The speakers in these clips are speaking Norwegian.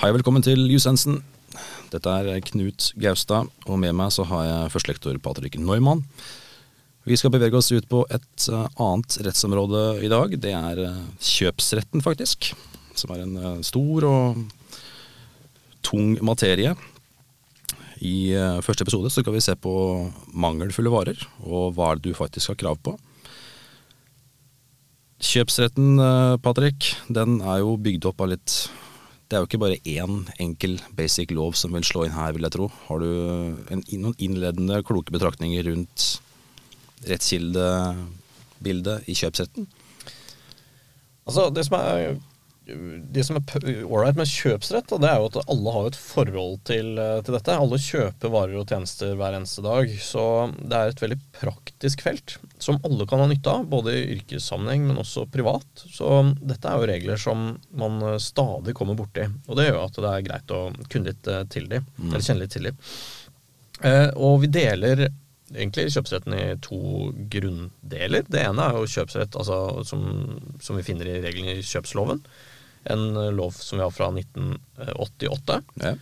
Hei, velkommen til Jusensen. Dette er Knut Gaustad, og med meg så har jeg førstelektor Patrick Neumann. Vi skal bevege oss ut på et eh, annet rettsområde i dag. Det er eh, kjøpsretten, faktisk. Som er en eh, stor og tung materie. I første episode så skal vi se på mangelfulle varer, og hva du faktisk har krav på. Kjøpsretten, Patrick, den er jo bygd opp av litt det er jo ikke bare én enkel basic lov som vil slå inn her, vil jeg tro. Har du en, noen innledende kloke betraktninger rundt rettskildebildet i kjøpsretten? Altså, det som er det som er ålreit med kjøpsrett, det er jo at alle har et forhold til, eh, til, dette. Alle kjøper varer og tjenester hver eneste dag. Så det er et veldig praktisk felt som alle kan ha nytte av, både i yrkessammenheng, men også privat. Så dette er jo regler som man eh, stadig kommer borti. Og det gjør at det er greit å kunne litt eh, til de, mm. eller kjenne litt til. Eh, og vi deler egentlig kjøpsretten i to grunndeler. Det ene er jo kjøpsrett altså, som, som vi finner i reglene i kjøpsloven en eh, lov som vi har fra 1988. Ja.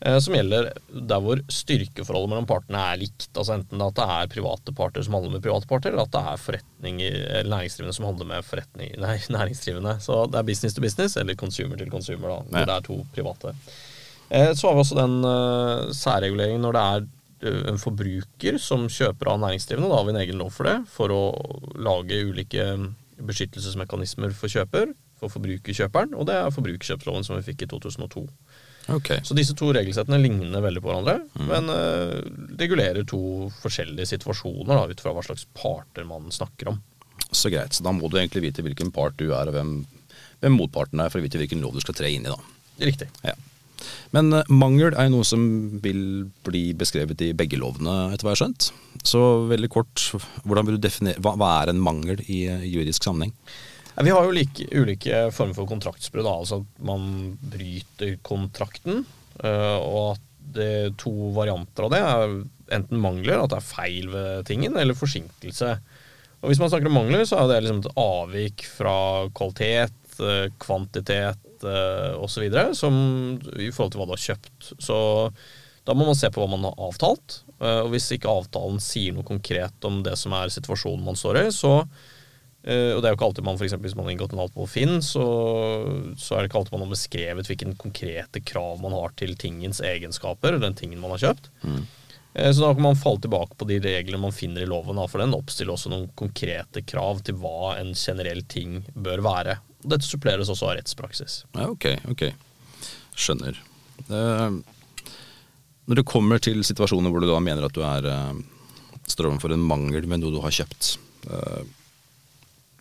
Eh, som gjelder der hvor styrkeforholdet mellom partene er likt. altså Enten at det er private parter som handler med private parter, eller at det er forretninger, eller næringsdrivende som handler med forretning, nei, næringsdrivende. Så det er business to business eller consumer til consumer, da, hvor ja. det er to private. Eh, så har vi også den særreguleringen når det er en forbruker som kjøper av næringsdrivende. Da har vi en egen lov for det, for å lage ulike beskyttelsesmekanismer for kjøper for forbrukerkjøperen, og det er forbrukerkjøpsloven som vi fikk i 2002. Okay. Så disse to regelsettene ligner veldig på hverandre, mm. men uh, regulerer to forskjellige situasjoner da, ut fra hva slags parter man snakker om. Så greit. Så da må du egentlig vite hvilken part du er, og hvem, hvem motparten er, for å vite hvilken lov du skal tre inn i. da. Riktig. Ja. Men uh, mangel er noe som vil bli beskrevet i begge lovene, etter hva jeg har skjønt. Så veldig kort, hvordan vil du definere, hva, hva er en mangel i uh, juridisk sammenheng? Vi har jo like, ulike former for kontraktsbrudd. Altså at man bryter kontrakten. Eh, og at det er to varianter av det er enten mangler, at det er feil ved tingen, eller forsinkelse. Og Hvis man snakker om mangler, så er det liksom et avvik fra kvalitet, eh, kvantitet eh, osv. i forhold til hva du har kjøpt. Så da må man se på hva man har avtalt. Og hvis ikke avtalen sier noe konkret om det som er situasjonen man står i, så Uh, og det er jo ikke alltid man for eksempel, Hvis man har inngått en alt på Finn, så, så, er det ikke alltid man har beskrevet hvilken konkrete krav man har til tingens egenskaper, den tingen man har kjøpt. Mm. Uh, så da kan man falle tilbake på de reglene man finner i loven, da, for den oppstiller også noen konkrete krav til hva en generell ting bør være. Dette suppleres også av rettspraksis. Ja, ok, ok. Skjønner. Uh, når det kommer til situasjoner hvor du da mener at du er, står overfor en mangel med noe du har kjøpt,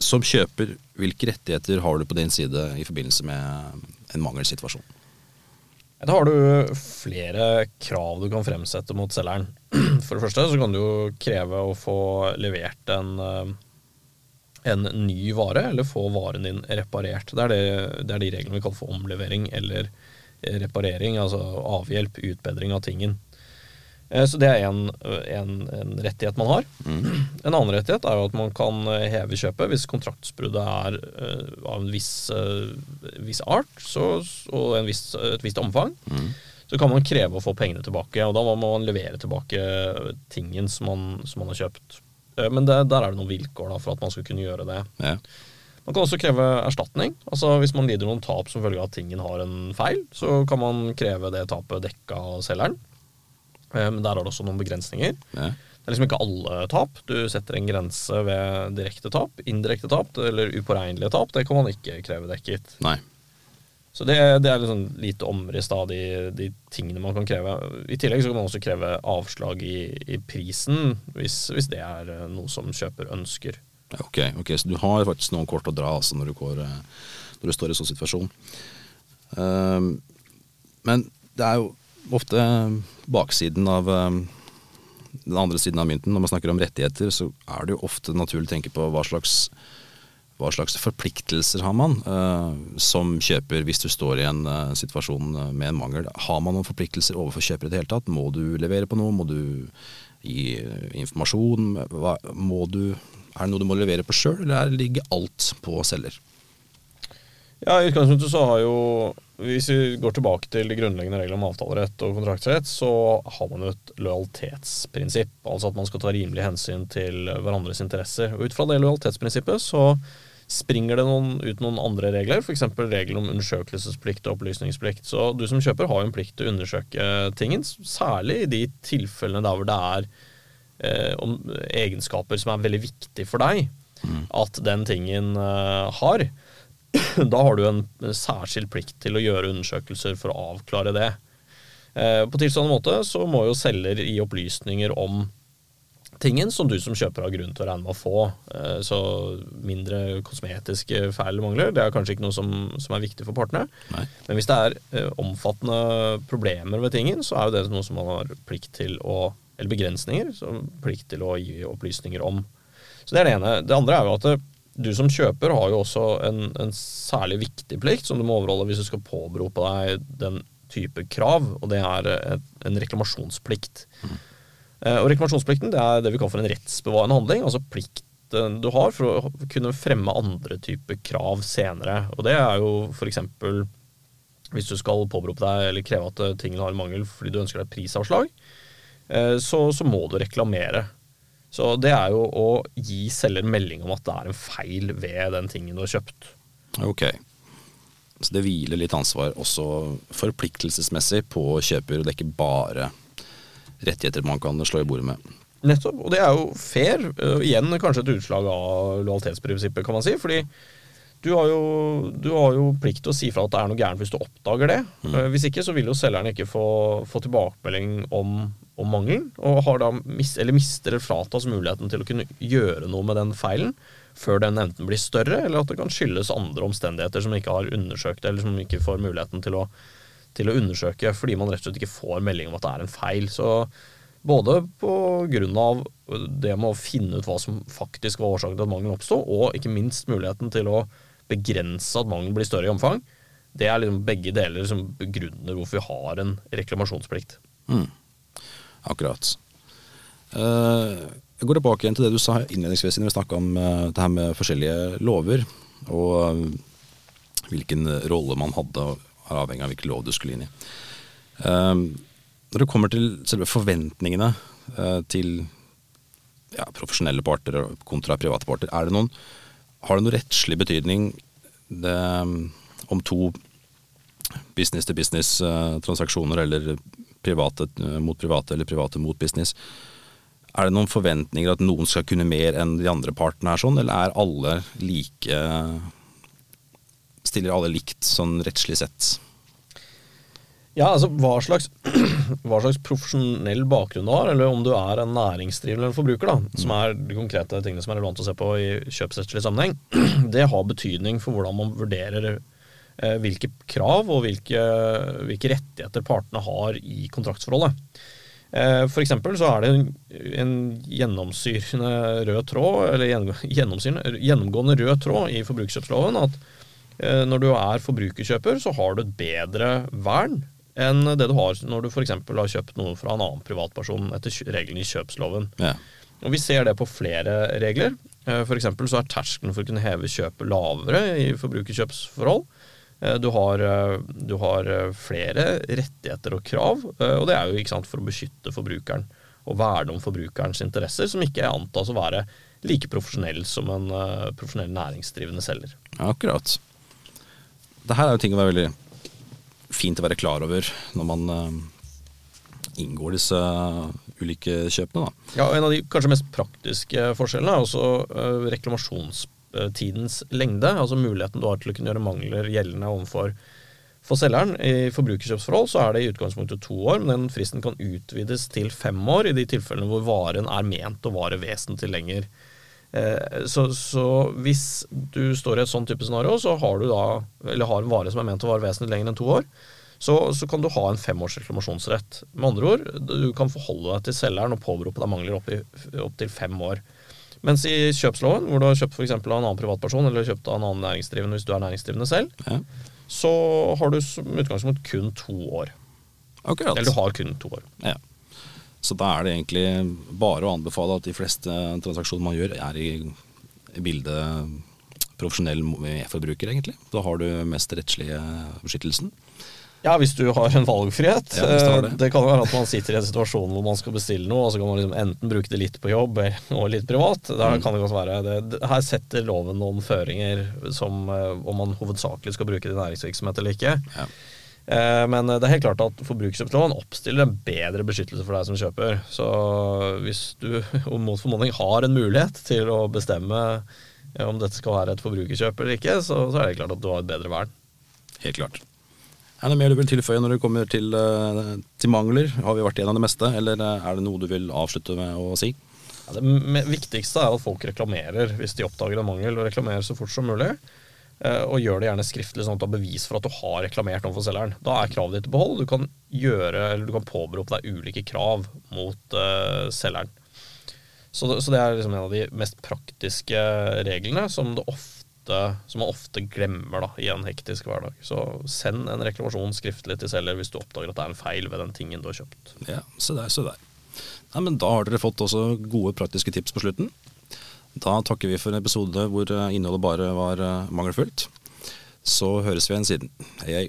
som kjøper, hvilke rettigheter har du på din side i forbindelse med en mangelsituasjon? Da har du flere krav du kan fremsette mot selgeren. For det første så kan du jo kreve å få levert en, eh, en ny vare, eller få varen din reparert. Det er, det, det er de reglene vi kaller for omlevering eller reparering, altså avhjelp, utbedring av tingen. Eh, så det er en, en, en rettighet man har. Mm. En annen rettighet er jo at man kan eh, heve kjøpet hvis kontraktsbruddet er uh, av en viss, viss art så, og viss, et visst omfang. Mm. Så kan man kreve å få pengene tilbake, og da må man levere tilbake tingen som man, som man har kjøpt. Men det, der er det noen vilkår da, for at man skal kunne gjøre det. Ja. Man kan også kreve erstatning. Altså Hvis man lider noen tap som følge av at tingen har en feil, så kan man kreve det tapet dekka av selgeren. Eh, men der har det også noen begrensninger. Ja. Det er liksom ikke alle tap. Du setter en grense ved direkte tap. Indirekte tap eller upåregnelige tap, det kan man ikke kreve dekket. Nei. Så det, det er liksom lite omriss av de, de, tingene man kan kreve. I tillegg så kan man også kreve avslag i, i prisen, hvis, hvis, det er eh, noe som kjøper ønsker. Ok, ok, Så du har faktisk noen kort å dra altså, når, du går, eh, når du står i sånn situasjon. Um, men det er jo ofte baksiden av um, den andre siden av mynten. Når man snakker om rettigheter, så er det jo ofte naturlig å tenke på hva slags, hva slags forpliktelser har man uh, som kjøper hvis du står i en uh, situasjon uh, med en mangel. Har man noen forpliktelser overfor kjøper i det hele tatt? Må du levere på noe? Må du gi informasjon? Hva, må du, er det noe du må levere på sjøl, eller ligger alt på selger? Ja, I utgangspunktet så har jo Hvis vi går tilbake til de grunnleggende reglene om avtalerett og kontraktsrett, så har man jo et lojalitetsprinsipp. Altså at man skal ta rimelig hensyn til hverandres interesser. Og Ut fra det lojalitetsprinsippet så springer det noen, ut noen andre regler, f.eks. regelen om undersøkelsesplikt og opplysningsplikt. Så du som kjøper har jo en plikt til å undersøke tingen, særlig i de tilfellene der hvor det er eh, om egenskaper som er veldig viktig for deg at den tingen eh, har. Da har du en særskilt plikt til å gjøre undersøkelser for å avklare det. Eh, på tilsvarende måte så må jo selger gi opplysninger om tingen som du som kjøper har grunn til å regne med å få. Eh, Så mindre kosmetiske feil eller mangler, det er kanskje ikke noe som, som er viktig for partene. Nei. Men hvis det er eh, omfattende problemer ved tingen, så er jo det noe som man har plikt til å Eller begrensninger, så plikt til å gi opplysninger om. Så det er det ene. Det andre er jo at du som kjøper har jo også en, en særlig viktig plikt som du må overholde hvis du skal påberope deg den type krav, og det er et, en reklamasjonsplikt. Mm. Og reklamasjonsplikten det er det vi kaller for en rettsbevarende handling, altså plikten du har for å kunne fremme andre typer krav senere. Og det er jo f.eks. hvis du skal påberope deg eller kreve at tingene har mangel fordi du ønsker deg et prisavslag, eh, så, så må du reklamere. Så det er jo å gi selger melding om at det er en feil ved den tingen du har kjøpt. Ok. Så det hviler litt ansvar også forpliktelsesmessig på kjøper, og det er ikke bare rettigheter man kan slå i bordet med. Nettopp. Og det er jo fair. Uh, igjen kanskje et utslag av lojalitetsprinsippet, kan man si. Fordi du har, jo, du har jo plikt til å si fra at det er noe gærent hvis du oppdager det. Uh, hvis ikke så vil jo selgeren ikke få, få tilbakemelding om, om mangelen, og har da mis, eller mister eller fratas muligheten til å kunne gjøre noe med den feilen før den enten blir større, eller at det kan skyldes andre omstendigheter som ikke har undersøkt eller som ikke får muligheten til å, til å undersøke fordi man rett og slett ikke får melding om at det er en feil. Så både på grunn av det med å finne ut hva som faktisk var årsaken til at mangelen oppsto, og ikke minst muligheten til å begrense at mangelen blir større i omfang. Det er liksom begge deler som begrunner hvorfor vi har en reklamasjonsplikt. Mm. Akkurat. Eh, jeg går tilbake igjen til det du sa innledningsvis når vi snakka om eh, det her med forskjellige lover, og eh, hvilken rolle man hadde, avhengig av hvilken lov du skulle inn i. Når det kommer til selve forventningene til ja, profesjonelle parter kontra private parter, er det noen, har det noen rettslig betydning det, om to business-to-business-transaksjoner eller private eh, mot private eller private mot business? Er det noen forventninger at noen skal kunne mer enn de andre partene, er sånn, eller er alle like Stiller alle likt sånn rettslig sett? Ja, altså hva slags, hva slags profesjonell bakgrunn du har, eller om du er en næringsdrivende eller en forbruker, da, som er de konkrete tingene som er relevant å se på i kjøpsrettslig sammenheng, det har betydning for hvordan man vurderer hvilke krav og hvilke, hvilke rettigheter partene har i kontraktsforholdet. Eh, for eksempel så er det en, en gjennomsyrende rød tråd, eller gjennomgående rød tråd i forbrukerkjøpsloven at eh, når du er forbrukerkjøper, så har du et bedre vern enn det du har når du f.eks. har kjøpt noe fra en annen privatperson etter reglene i kjøpsloven. Ja. Og Vi ser det på flere regler. F.eks. Så er terskelen for å kunne heve kjøpet lavere i forbrukerkjøpsforhold. Eh, Du har, eh, du har eh, flere rettigheter og krav, og det er jo sant, for å beskytte forbrukeren og verne om forbrukerens interesser, som ikke antas å være like profesjonell som en profesjonell næringsdrivende selger. Ja, akkurat. Det her er jo ting å være veldig fint å være klar over når man inngår disse ulike kjøpene. Da. Ja, og En av de kanskje mest praktiske forskjellene er også øh, reklamasjonstidens lengde. Altså muligheten du har til å kunne gjøre mangler gjeldende overfor for selgeren. I forbrukerkjøpsforhold så er det i utgangspunktet to år, men den fristen kan utvides til fem år i de tilfellene hvor varen er ment å vare vesentlig lenger. Eh, Så, så hvis du står i et sånn type scenario, så har du da, eller har en vare som er ment å vare vesentlig lenger enn to år, så, så kan du ha en femårs reklamasjonsrett. Med andre ord, du kan forholde deg til selgeren og påberope deg mangler opptil opp fem år. Mens i kjøpsloven, hvor du har kjøpt for eksempel av en annen privatperson eller kjøpt av en annen næringsdrivende hvis du er næringsdrivende selv, Ja, så har du som utgangspunkt kun to år. akkurat. Eller du har kun to år. Ja. Så da er det egentlig bare å anbefale at de fleste transaksjoner man gjør, er i, bildet profesjonell forbruker, egentlig. Da har du mest rettslige beskyttelsen. Ja, hvis du har en valgfrihet. Ja, det det. Eh, kan jo være at man sitter i en situasjon hvor man skal bestille noe, og så kan man liksom enten bruke det litt på jobb og litt privat. Da Mm. kan det godt være det. det- Her setter loven noen føringer som eh, om man hovedsakelig skal bruke det i næringsvirksomhet eller ikke. Ja. Eh, Men det er helt klart at forbrukerkjøpsloven oppstiller en bedre beskyttelse for deg som kjøper. Så hvis du mot formodning har en mulighet til å bestemme om dette skal være et forbrukerkjøp eller ikke, så, så er det klart at du har et bedre vern. Helt klart. Er det mer du vil tilføye når det kommer til, eh, til mangler? Har vi vært igjennom det meste, eller eh, er det noe du vil avslutte med å si? Ja, det viktigste er at folk reklamerer hvis de oppdager en mangel, og reklamerer så fort som mulig. Eh, Og gjør det gjerne skriftlig, sånn at du har bevis for at du har reklamert overfor selgeren. Da er kravet ditt i behold. Du kan gjøre, eller du kan påberope deg ulike krav mot uh, selgeren. Så så det er liksom en av de mest praktiske reglene som, det ofte, som man ofte glemmer da, i en hektisk hverdag. Så send en reklamasjon skriftlig til selger hvis du oppdager at det er en feil ved den tingen du har kjøpt. Ja, så der, så der. Nei, men Da har dere fått også gode praktiske tips på slutten. Da takker vi for en episode hvor eh, innholdet bare var eh, mangelfullt. Så høres vi igjen siden. Hei, hei.